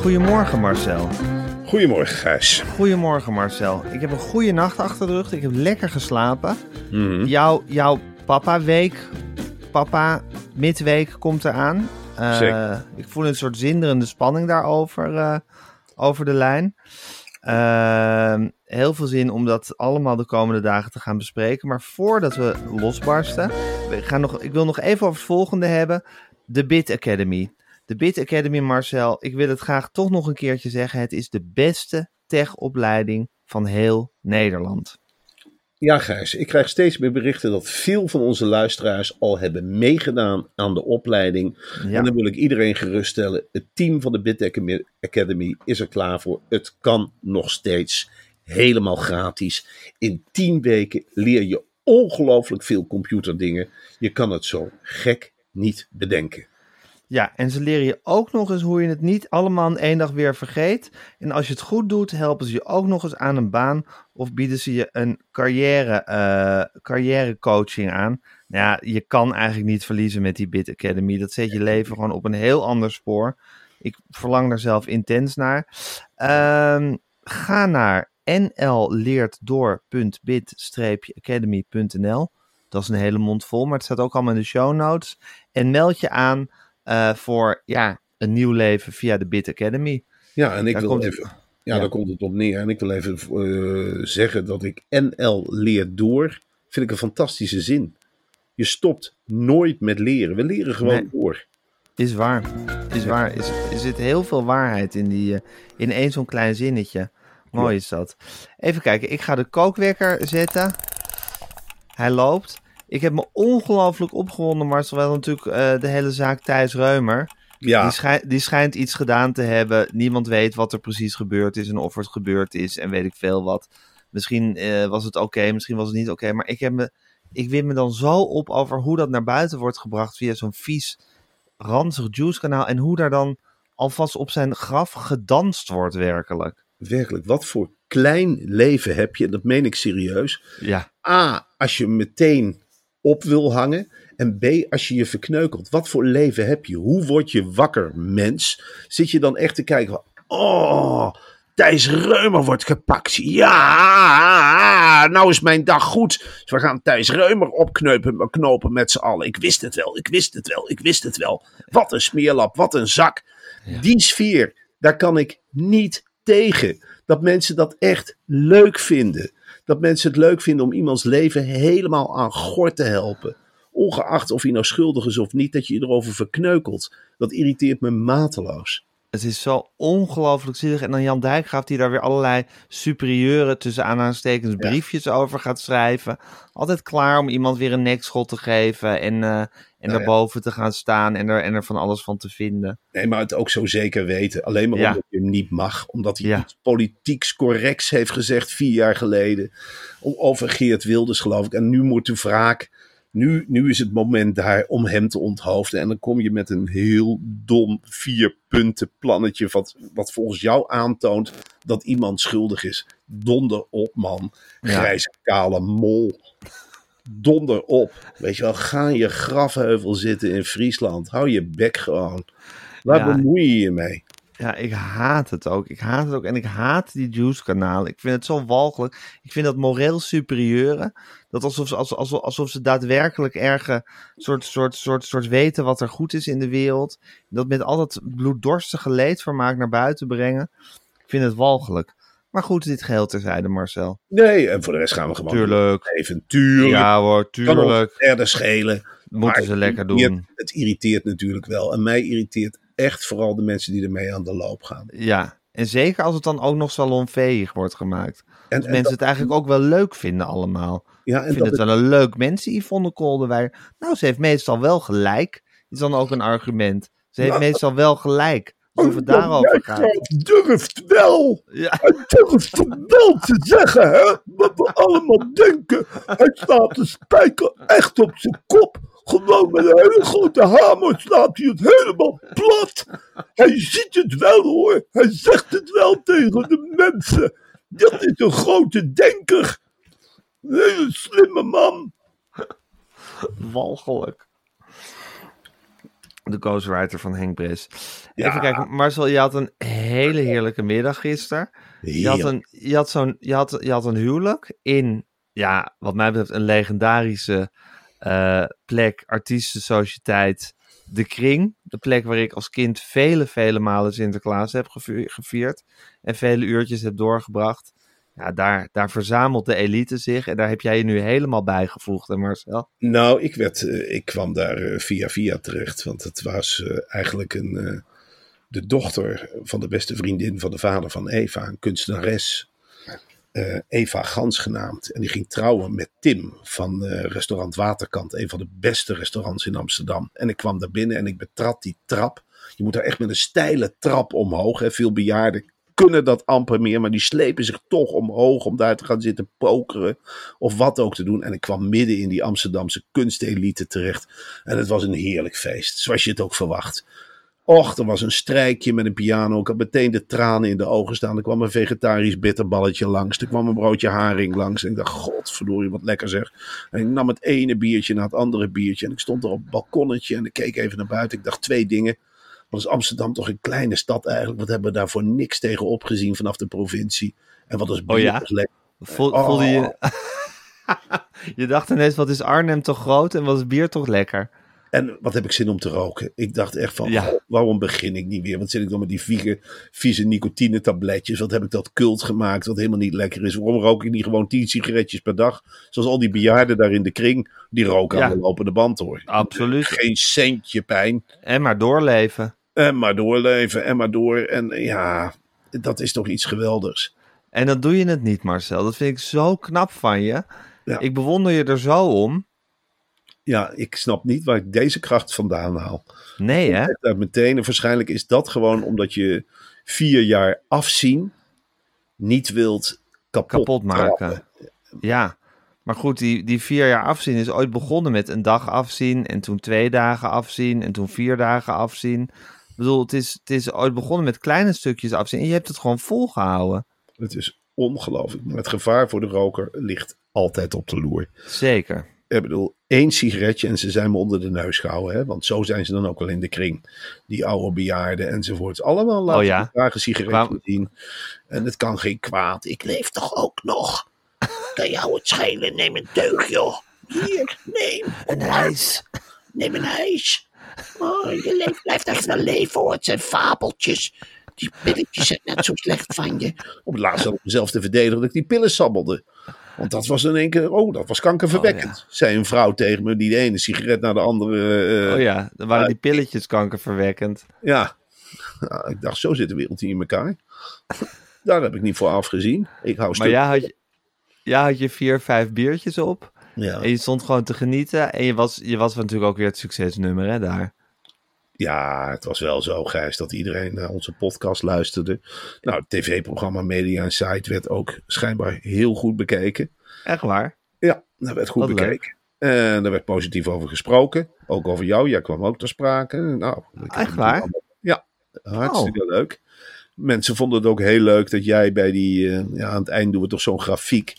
Goedemorgen Marcel. Goedemorgen, Gijs. Goedemorgen Marcel. Ik heb een goede nacht achter de rug. Ik heb lekker geslapen. Mhm. Jouw, jouw papa-week, papa midweek komt eraan. Eh, Zeker. Ik voel een soort zinderende spanning daarover eh, over de lijn. Ehm, heel veel zin om dat allemaal de komende dagen te gaan bespreken. Maar voordat we losbarsten, we gaan nog, ik wil nog even over het volgende hebben. De Bit Academy. De Bit Academy, Marcel, ik wil het graag toch nog een keertje zeggen. Het is de beste techopleiding van heel Nederland. Ja, Gijs, ik krijg steeds meer berichten dat veel van onze luisteraars al hebben meegedaan aan de opleiding. Ja. En dan wil ik iedereen geruststellen: het team van de Bit Academy is er klaar voor. Het kan nog steeds helemaal gratis. In 10 weken leer je ongelooflijk veel computerdingen. Je kan het zo gek niet bedenken. Ja, en ze leren je ook nog eens hoe je het niet allemaal in één dag weer vergeet. En als je het goed doet, helpen ze je ook nog eens aan een baan of bieden ze je een carrière, eh carrièrecoaching aan. Nou ja, je kan eigenlijk niet verliezen met die Bit Academy. Dat zet je leven gewoon op een heel ander spoor. Ik verlang daar zelf intens naar. Ehm, ga naar nlleertdoor.bit-academy.nl. Dat is een hele mond vol, maar het staat ook allemaal in de show notes. En meld je aan eh, voor ja, een nieuw leven via de Bit Academy. Ja, en ik Daar wil komt het- even. Ja, Ja. daar komt het op neer. En ik wil even eh, zeggen dat ik NL leert door. Vind ik een fantastische zin. Je stopt nooit met leren. We leren gewoon Nee. door. Is waar. Is waar. Is, er zit heel veel waarheid in, die, eh, in één zo'n klein zinnetje. Mooi is dat. Even kijken, ik ga de kookwekker zetten. Hij loopt. Ik heb me ongelooflijk opgewonden, Marcel. Wel natuurlijk eh, de hele zaak Thijs Reumer. Ja, Die, schij- die schijnt iets gedaan te hebben. Niemand weet wat er precies gebeurd is en of het gebeurd is en weet ik veel wat. Misschien eh, was het oké, misschien was het niet oké. maar ik, heb me, ik win me dan zo op over hoe dat naar buiten wordt gebracht via zo'n vies, ranzig juice-kanaal. En hoe daar dan alvast op zijn graf gedanst wordt, werkelijk. werkelijk. Wat voor klein leven heb je? Dat meen ik serieus. Ja, A, als je meteen op wil hangen. En B, als je je verkneukelt. Wat voor leven heb je? Hoe word je wakker, mens? Zit je dan echt te kijken van... Oh, Thijs Reumer wordt gepakt. Ja, nou is mijn dag goed. Dus we gaan Thijs Reumer opknopen knopen met z'n allen. Ik wist het wel, ik wist het wel, ik wist het wel. Wat een smeerlap, wat een zak. Die sfeer, daar kan ik niet tegen. Dat mensen dat echt leuk vinden. Dat mensen het leuk vinden om iemands leven helemaal aan gort te helpen. Ongeacht of hij nou schuldig is of niet, dat je je erover verkneukelt. Dat irriteert me mateloos. het is zo ongelooflijk zielig. En dan Jan Dijkgraaf die daar weer allerlei superieure tussen aanhalingstekens briefjes over gaat schrijven. Altijd klaar om iemand weer een nekschot te geven en, eh, en ja. daarboven te gaan staan en er, en er van alles van te vinden. Nee, maar het ook zo zeker weten. Alleen maar omdat je hem niet mag. Omdat hij iets politieks corrects heeft gezegd vier jaar geleden. Over Geert Wilders, geloof ik. En nu moet de wraak. Nu, nu is het moment daar om hem te onthoofden. En dan kom je met een heel dom vier punten plannetje. Wat, wat volgens jou aantoont dat iemand schuldig is. Donder op, man. Grijze, kale mol. Donder op. Weet je wel, ga in je grafheuvel zitten in Friesland. Hou je bek gewoon. Waar Ja. bemoei je je mee? Ja, ik haat het ook. Ik haat het ook. En ik haat die Juice-kanalen. Ik vind het zo walgelijk. Ik vind dat moreel superieure. Dat alsof ze, alsof, alsof, alsof ze daadwerkelijk erge soort, soort, soort, soort weten wat er goed is in de wereld. Dat met al dat bloeddorstige leedvermaak naar buiten brengen. Ik vind het walgelijk. Maar goed, dit geheel terzijde, Marcel. Nee, en voor de rest gaan we gewoon Tuurlijk. even. Tuurlijk. Ja hoor, kan tuurlijk. verder schelen. Moeten Maar ze lekker het doen. Het irriteert natuurlijk wel. En mij irriteert echt vooral de mensen die ermee aan de loop gaan. Ja, en zeker als het dan ook nog salonveeg wordt gemaakt. En, mensen dat- het eigenlijk ook wel leuk vinden allemaal. ja, Ik en vind dat het wel een leuk mens, Yvonne Kolderweijer. Nou, ze heeft meestal wel gelijk. Is dan ook een argument. Ze heeft Ja. meestal wel gelijk. Het dat daarover gaat. durft wel. Ja, Hij durft wel te zeggen, hè, wat we allemaal denken. Hij slaat de spijker echt op zijn kop. Gewoon met een hele grote hamer slaat hij het helemaal plat. Hij ziet het wel hoor. Hij zegt het wel tegen de mensen. Dat is een grote denker. Een hele slimme man. walgelijk. De ghostwriter van Henk Bres. Ja. Even kijken, Marcel, je had een hele heerlijke middag gisteren. Je had, een, je, had zo'n, je, had, je had een huwelijk in, ja, wat mij betreft, een legendarische eh, plek, artiestensociëteit, De Kring. De plek waar ik als kind vele, vele malen Sinterklaas heb gevi- gevierd. En vele uurtjes heb doorgebracht. Daar, daar verzamelt de elite zich. En daar heb jij je nu helemaal bijgevoegd, hè Marcel? Nou, ik, werd, eh, ik kwam daar eh, via via terecht. Want het was eh, eigenlijk een, de dochter van de beste vriendin van de vader van Eva, een kunstenares. Eva Gans genaamd. En die ging trouwen met Tim van restaurant Waterkant. Een van de beste restaurants in Amsterdam. En ik kwam daar binnen en ik betrad die trap. Je moet daar echt met een steile trap omhoog. Hè. Veel bejaarden kunnen dat amper meer. Maar die slepen zich toch omhoog om daar te gaan zitten pokeren. Of wat ook te doen. En ik kwam midden in die Amsterdamse kunstelite terecht. En het was een heerlijk feest. Zoals je het ook verwacht. Och, er was een strijkje met een piano. Ik had meteen de tranen in de ogen staan. Er kwam een vegetarisch bitterballetje langs. Er kwam een broodje haring langs. En ik dacht, godverdorie, wat lekker zeg. En ik nam het ene biertje na het andere biertje. En ik stond er op het balkonnetje en ik keek even naar buiten. Ik dacht twee dingen. Wat is Amsterdam toch een kleine stad eigenlijk? Wat hebben we daar voor niks tegen opgezien vanaf de provincie? En wat is bier Oh ja? lekker? Oh. Voelde je... je dacht ineens, wat is Arnhem toch groot en wat is bier toch lekker? En wat heb ik zin om te roken? Ik dacht echt van, Ja. waarom begin ik niet weer? Wat zit ik dan met die vieze, vieze nicotine tabletjes? Wat heb ik dat cult gemaakt, wat helemaal niet lekker is? Waarom rook ik niet gewoon 10 sigaretjes per dag? Zoals al die bejaarden daar in de kring, die roken Ja. aan de lopende band hoor. Absoluut. Geen centje pijn. En maar doorleven. En maar doorleven, en maar door. En ja, dat is toch iets geweldigs. En dan doe je het niet, Marcel. Dat vind ik zo knap van je. Ja. Ik bewonder je er zo om. Ja, ik snap niet waar ik deze kracht vandaan haal. Nee, hè? Uit meteen. En waarschijnlijk is dat gewoon omdat je vier jaar afzien niet wilt kapot, Kapot maken. trappen. Ja. Maar goed, die, die vier jaar afzien is ooit begonnen met een dag afzien. En toen twee dagen afzien. En toen vier dagen afzien. Ik bedoel, het is, het is ooit begonnen met kleine stukjes afzien. En je hebt het gewoon volgehouden. Het is ongelooflijk. Maar het gevaar voor de roker ligt altijd op de loer. Zeker. Ik bedoel, één sigaretje en ze zijn me onder de neus gehouden. Hè? Want zo zijn ze dan ook wel in de kring. Die oude bejaarden enzovoort. Allemaal laten Oh ja? ze graag een sigaretje Waarom- zien. En het kan geen kwaad. Ik leef toch ook nog? Kan jou het schelen? Neem een teug, joh. Hier, neem. Een ijs. Neem een ijs. Oh, je leeft, blijft echt wel leven hoor. Het zijn fabeltjes. Die pilletjes zijn net zo slecht van je. Op het laatst ik mezelf te verdedigen dat ik die pillen sabbelde. Want dat was in één keer, oh, dat was kankerverwekkend. Zei een vrouw tegen me, die de ene sigaret naar de andere. eh, Oh ja, dan waren die pilletjes kankerverwekkend. ja. Nou, ik dacht, zo zit de wereld hier in elkaar. Daar heb ik niet voor afgezien. Ik hou Maar jij had, je- jij had je vier, vijf biertjes op. Ja. En je stond gewoon te genieten. En je was, je was natuurlijk ook weer het succesnummer, hè, daar. Ja, het was wel zo, Gijs, dat iedereen naar onze podcast luisterde. Nou, het tv-programma Media Site werd ook schijnbaar heel goed bekeken. Echt waar? Ja, dat werd goed Wat leuk. bekeken. En er werd positief over gesproken. Ook over jou. Jij kwam ook ter sprake. Nou, Echt waar? Ja, hartstikke leuk. Mensen vonden het ook heel leuk dat jij bij die... eh, ja, aan het eind doen we toch zo'n grafiek.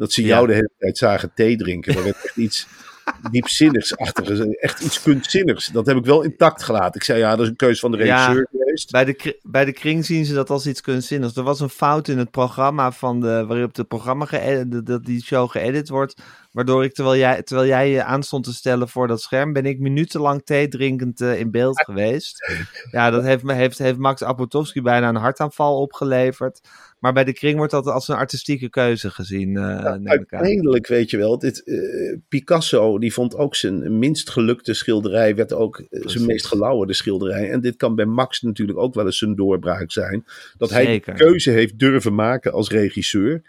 Dat ze Ja. jou de hele tijd zagen thee drinken. Dat werd echt iets diepzinnigsachtige, echt iets kunstzinnigs. Dat heb ik wel intact gelaten. Ik zei ja, dat is een keuze van de Ja. regisseur geweest. Bij de, bij de kring zien ze dat als iets kunstzinnigs. Er was een fout in het programma van de, waarop het programma dat die show geëdit wordt. Waardoor ik, terwijl jij, terwijl jij je aanstond te stellen voor dat scherm, ben ik minutenlang thee drinkend eh, in beeld geweest. Ja, dat heeft, me, heeft, heeft Max Apotowski bijna een hartaanval opgeleverd. Maar bij de kring wordt dat als een artistieke keuze gezien, aan. Uiteindelijk, weet je wel, dit, eh, Picasso die vond ook zijn minst gelukte schilderij, werd ook zijn meest gelauwerde schilderij. En dit kan bij Max natuurlijk ook wel eens zijn doorbraak zijn. Dat hij de keuze heeft durven maken als regisseur.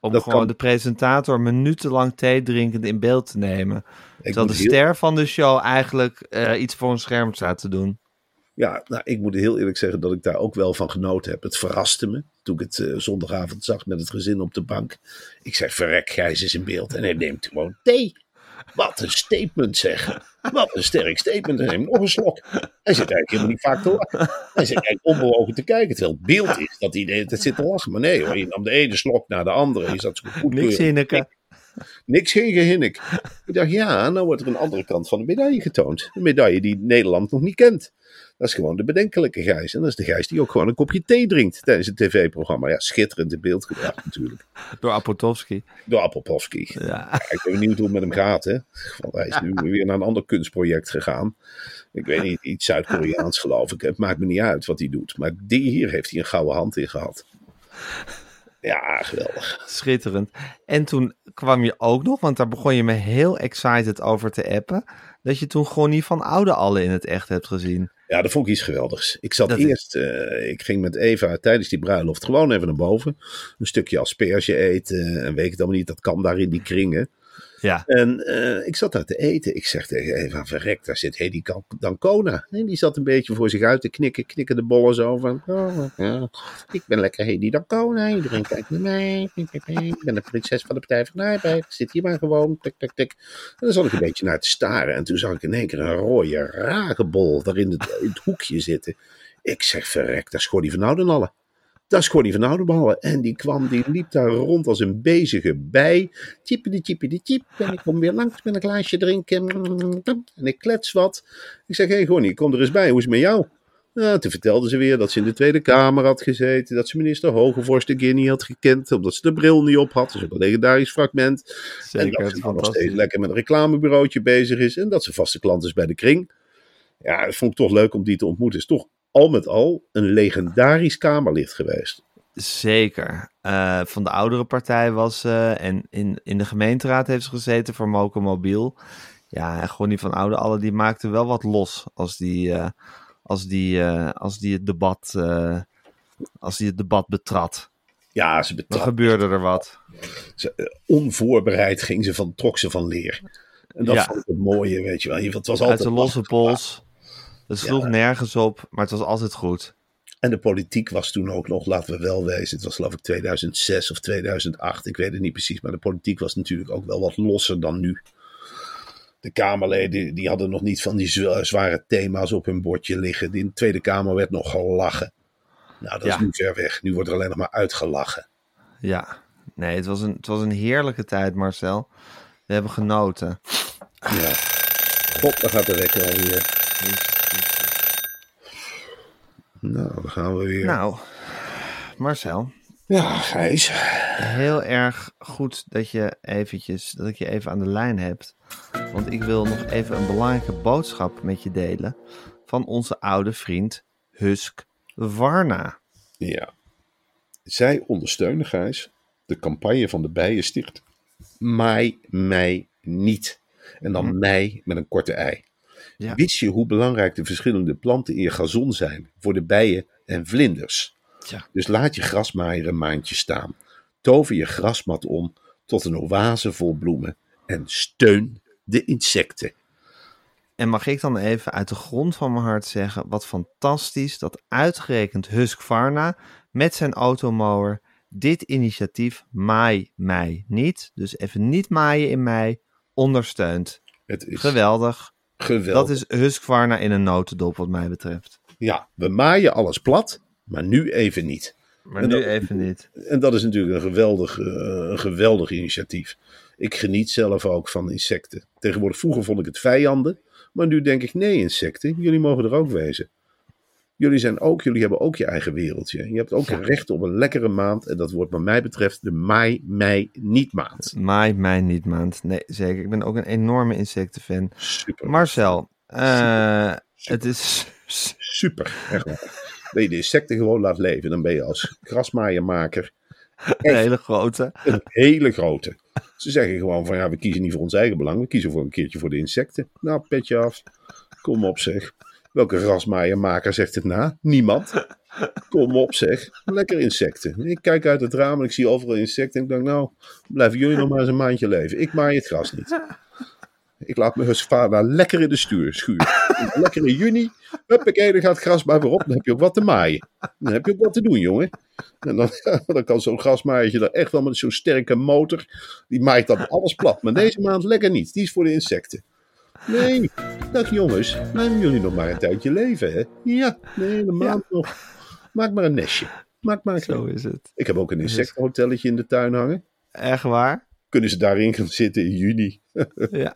Om dat gewoon kan- de presentator minutenlang thee drinkend in beeld te nemen. Ik Terwijl de heel- ster van de show eigenlijk eh, iets voor een scherm staat te doen. Ja, nou, ik moet heel eerlijk zeggen dat ik daar ook wel van genoten heb. Het verraste me toen ik het eh, zondagavond zag met het gezin op de bank. Ik zeg, verrek, Gijs is in beeld en hij neemt gewoon thee. Wat een statement zeg. Wat een sterk statement. Hij neemt nog een slok. Hij zit eigenlijk helemaal niet vaak te lachen. Hij zit eigenlijk onbewogen te kijken. Terwijl het beeld is dat hij de hele tijd zit te lachen. Maar nee hoor, je nam de ene slok naar de andere. Je zat zo goed Niks hinneken. Niks geen gehinnik. Ik dacht, ja, nou wordt er een andere kant van de medaille getoond. Een medaille die Nederland nog niet kent. Dat is gewoon de bedenkelijke Gijs. En dat is de Gijs die ook gewoon een kopje thee drinkt tijdens het tv-programma. Ja, schitterend in beeld gebracht natuurlijk. Door Apotowski. Door Appelpowski. Ja. Ik ben benieuwd hoe het met hem gaat, hè. Want hij is nu weer naar een ander kunstproject gegaan. Ik weet niet, iets Zuid-Koreaans geloof ik. Het maakt me niet uit wat hij doet. Maar die hier heeft hij een gouden hand in gehad. Ja, geweldig. Schitterend. En toen kwam je ook nog, want daar begon je me heel excited over te appen, dat je toen Gonnie van Oude Alle in het echt hebt gezien. Ja, dat vond ik iets geweldigs. Ik zat Dat is- eerst, eh, ik ging met Eva tijdens die bruiloft gewoon even naar boven. Een stukje asperge eten en weet ik het allemaal niet. Dat kan daar in die kringen. Ja. En eh, ik zat daar te eten. Ik zeg tegen Eva, verrek, daar zit Hedy Dancona. En die zat een beetje voor zich uit te knikken, knikken de bollen zo van... Oh, ja, ik ben lekker Hedy Dancona, iedereen kijkt naar mij. Ik ben de prinses van de Partij van de. Ik zit hier maar gewoon, tik, tik, tik. En dan zat ik een beetje naar te staren. En toen zag ik in één keer een rode ragebol daar in het, hoekje zitten. Ik zeg, verrek, dat is Gordy van Oudenalle. Dat is Gordy van Oudenalle. En die kwam, die liep daar rond als een bezige bij. Tjippie tjippie tjip. En ik kom weer langs met een glaasje drinken. En ik klets wat. Ik zeg, hé hey Gordy, kom er eens bij. Hoe is het met jou? Ja, toen vertelde ze weer dat ze in de Tweede Kamer had gezeten. Dat ze minister Hogevorst de keer niet had gekend. Omdat ze de bril niet op had. Dat is ook een legendarisch fragment. en Zeker, dat het ze nog steeds lekker met een reclamebureautje bezig is. En dat ze vaste klant is bij de kring. Ja, dat vond ik toch leuk om die te ontmoeten. Is toch al met al een legendarisch Kamerlid geweest. Zeker. Eh, van de oudere partij was ze en in, in de gemeenteraad heeft ze gezeten voor Moken Mobiel. Ja, en Gonnie van Oude Alle die maakte wel wat los als die, eh, als die, als die het debat, als die het debat betrad. Ja, ze Dan betrad. gebeurde er wat. Ze, onvoorbereid ging ze van, trok ze van leer. En dat Ja. vond ik het mooie, weet je wel. Het was Uit altijd de losse pols. Het sloeg nergens op, maar het was altijd goed. En de politiek was toen ook nog, laten we wel wezen, het was geloof ik 2006 of 2008, ik weet het niet precies, maar de politiek was natuurlijk ook wel wat losser dan nu. De Kamerleden die hadden nog niet van die zwa- zware thema's op hun bordje liggen. In de Tweede Kamer werd nog gelachen. Nou, dat Ja. is nu ver weg. Nu wordt er alleen nog maar uitgelachen. Ja, nee, het was een, het was een heerlijke tijd, Marcel. We hebben genoten. Ja. God, daar gaat de wekker alweer. Nou, dan gaan we weer. Nou, Marcel, Ja, Gijs. heel erg goed dat je eventjes, dat ik je even aan de lijn hebt. Want ik wil nog even een belangrijke boodschap met je delen van onze oude vriend Husk Warna. Ja. Zij ondersteunen, Gijs, de campagne van de Bijensticht. Maai mij niet. En dan mij met een korte ei. Ja. Wist je hoe belangrijk de verschillende planten in je gazon zijn voor de bijen en vlinders? Tja. Dus laat je grasmaaier een maandje staan. Tover je grasmat om tot een oase vol bloemen. En steun de insecten. En mag ik dan even uit de grond van mijn hart zeggen, wat fantastisch dat uitgerekend Husqvarna met zijn automower dit initiatief Maai mij niet, dus even niet maaien in mei, ondersteunt. Het is Geweldig. Geweldig. Dat is Husqvarna in een notendop wat mij betreft. Ja, we maaien alles plat, maar nu even niet. Maar En nu dat- even niet. En dat is natuurlijk een geweldig, eh, een geweldig initiatief. Ik geniet zelf ook van insecten. Tegenwoordig, vroeger vond ik het vijanden. Maar nu denk ik, nee insecten, jullie mogen er ook wezen. Jullie, zijn ook, jullie hebben ook je eigen wereldje. Je hebt ook recht op een lekkere maand. En dat wordt wat mij betreft de maai, mei, niet maand. Maai, mei, niet maand. Nee, zeker. Ik ben ook een enorme insectenfan. Super. Marcel, eh, het is... Super, echt waar. Dat je de insecten gewoon laat leven. Dan ben je als grasmaaiermaker Een hele grote. een hele grote. Ze zeggen gewoon van ja, we kiezen niet voor ons eigen belang. We kiezen voor een keertje voor de insecten. Nou, petje af. Kom op zeg. Welke grasmaaiermaker zegt het na? Niemand. Kom op zeg. Lekker insecten. Ik kijk uit het raam en ik zie overal insecten. En ik denk nou, blijven jullie nog maar eens een maandje leven. Ik maai het gras niet. Ik laat mijn vader lekker in de stuur, schuur. Lekker in juni. Huppakee, dan gaat het gras maar weer op. Dan heb je ook wat te maaien. Dan heb je ook wat te doen, jongen. En dan, dan kan zo'n grasmaaiertje er echt wel met zo'n sterke motor. Die maait dan alles plat. Maar deze maand lekker niet. Die is voor de insecten. Nee, dag jongens. Laten jullie nog maar een tijdje leven, hè? Ja, nee, een maand nog. Maak maar een nestje. Maak maar een Zo is het. Ik heb ook een insectenhotelletje in de tuin hangen. Echt waar? Kunnen ze daarin gaan zitten in juni? Ja.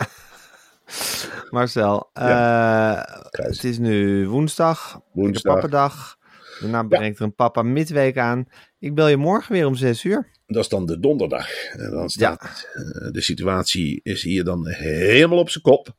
Marcel, eh, het is nu woensdag, Woensdag. de pappendag. Daarna brengt er een papa midweek aan. Ik bel je morgen weer om zes uur. Dat is dan de donderdag. En dan staat eh, de situatie is hier dan helemaal op zijn kop.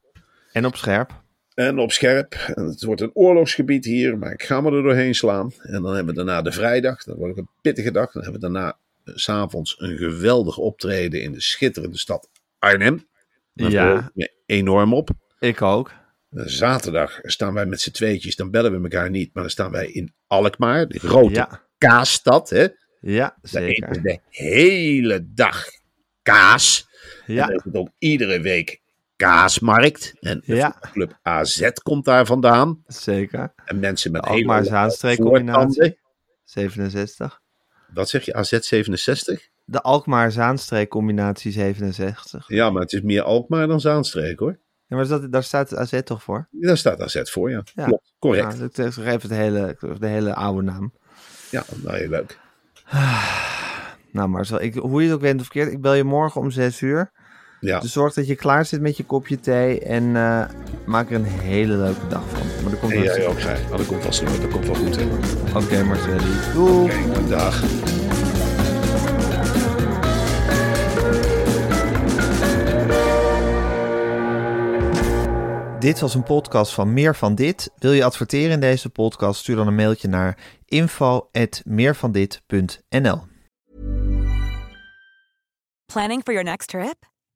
En op scherp. En op scherp. En het wordt een oorlogsgebied hier, maar ik ga me er doorheen slaan. En dan hebben we daarna de vrijdag. Dat wordt ook een pittige dag. Dan hebben we daarna eh, 's s'avonds een geweldig optreden in de schitterende stad Arnhem. Daar Ja. enorm op. Ik ook. Eh, Zaterdag staan wij met z'n tweetjes. Dan bellen we elkaar niet, maar dan staan wij in Alkmaar. De grote Ja. kaasstad. Hè? Ja, Daar eten we zeker. de hele dag kaas. En Ja, dan is het ook iedere week kaasmarkt. En de Ja. club AZ komt daar vandaan. zeker. En mensen met De hele Alkmaar lange Zaanstreek voortanden. combinatie. 67. Wat zeg je, AZ 67? De Alkmaar-Zaanstreek combinatie 67. Ja, maar het is meer Alkmaar dan Zaanstreek hoor. Ja, maar dat, daar staat AZ toch voor? Daar staat AZ voor, ja. Ja. Klopt, correct. Nou, ik geef het hele, de hele oude naam. Ja, nou heel leuk. Nou Marcel, ik, hoe je het ook bent of verkeerd, ik bel je morgen om 6 uur. Ja, Dus zorg dat je klaar zit met je kopje thee en eh, maak er een hele leuke dag van. Maar dat komt en jij ook. Maar dat komt vast wel, dat komt wel goed. Hè? Oké, Oké Marcel, doei. dag. Dit was een podcast van Meer van Dit. Wil je adverteren in deze podcast? Stuur dan een mailtje naar info@meervandit.nl. Planning for your next trip?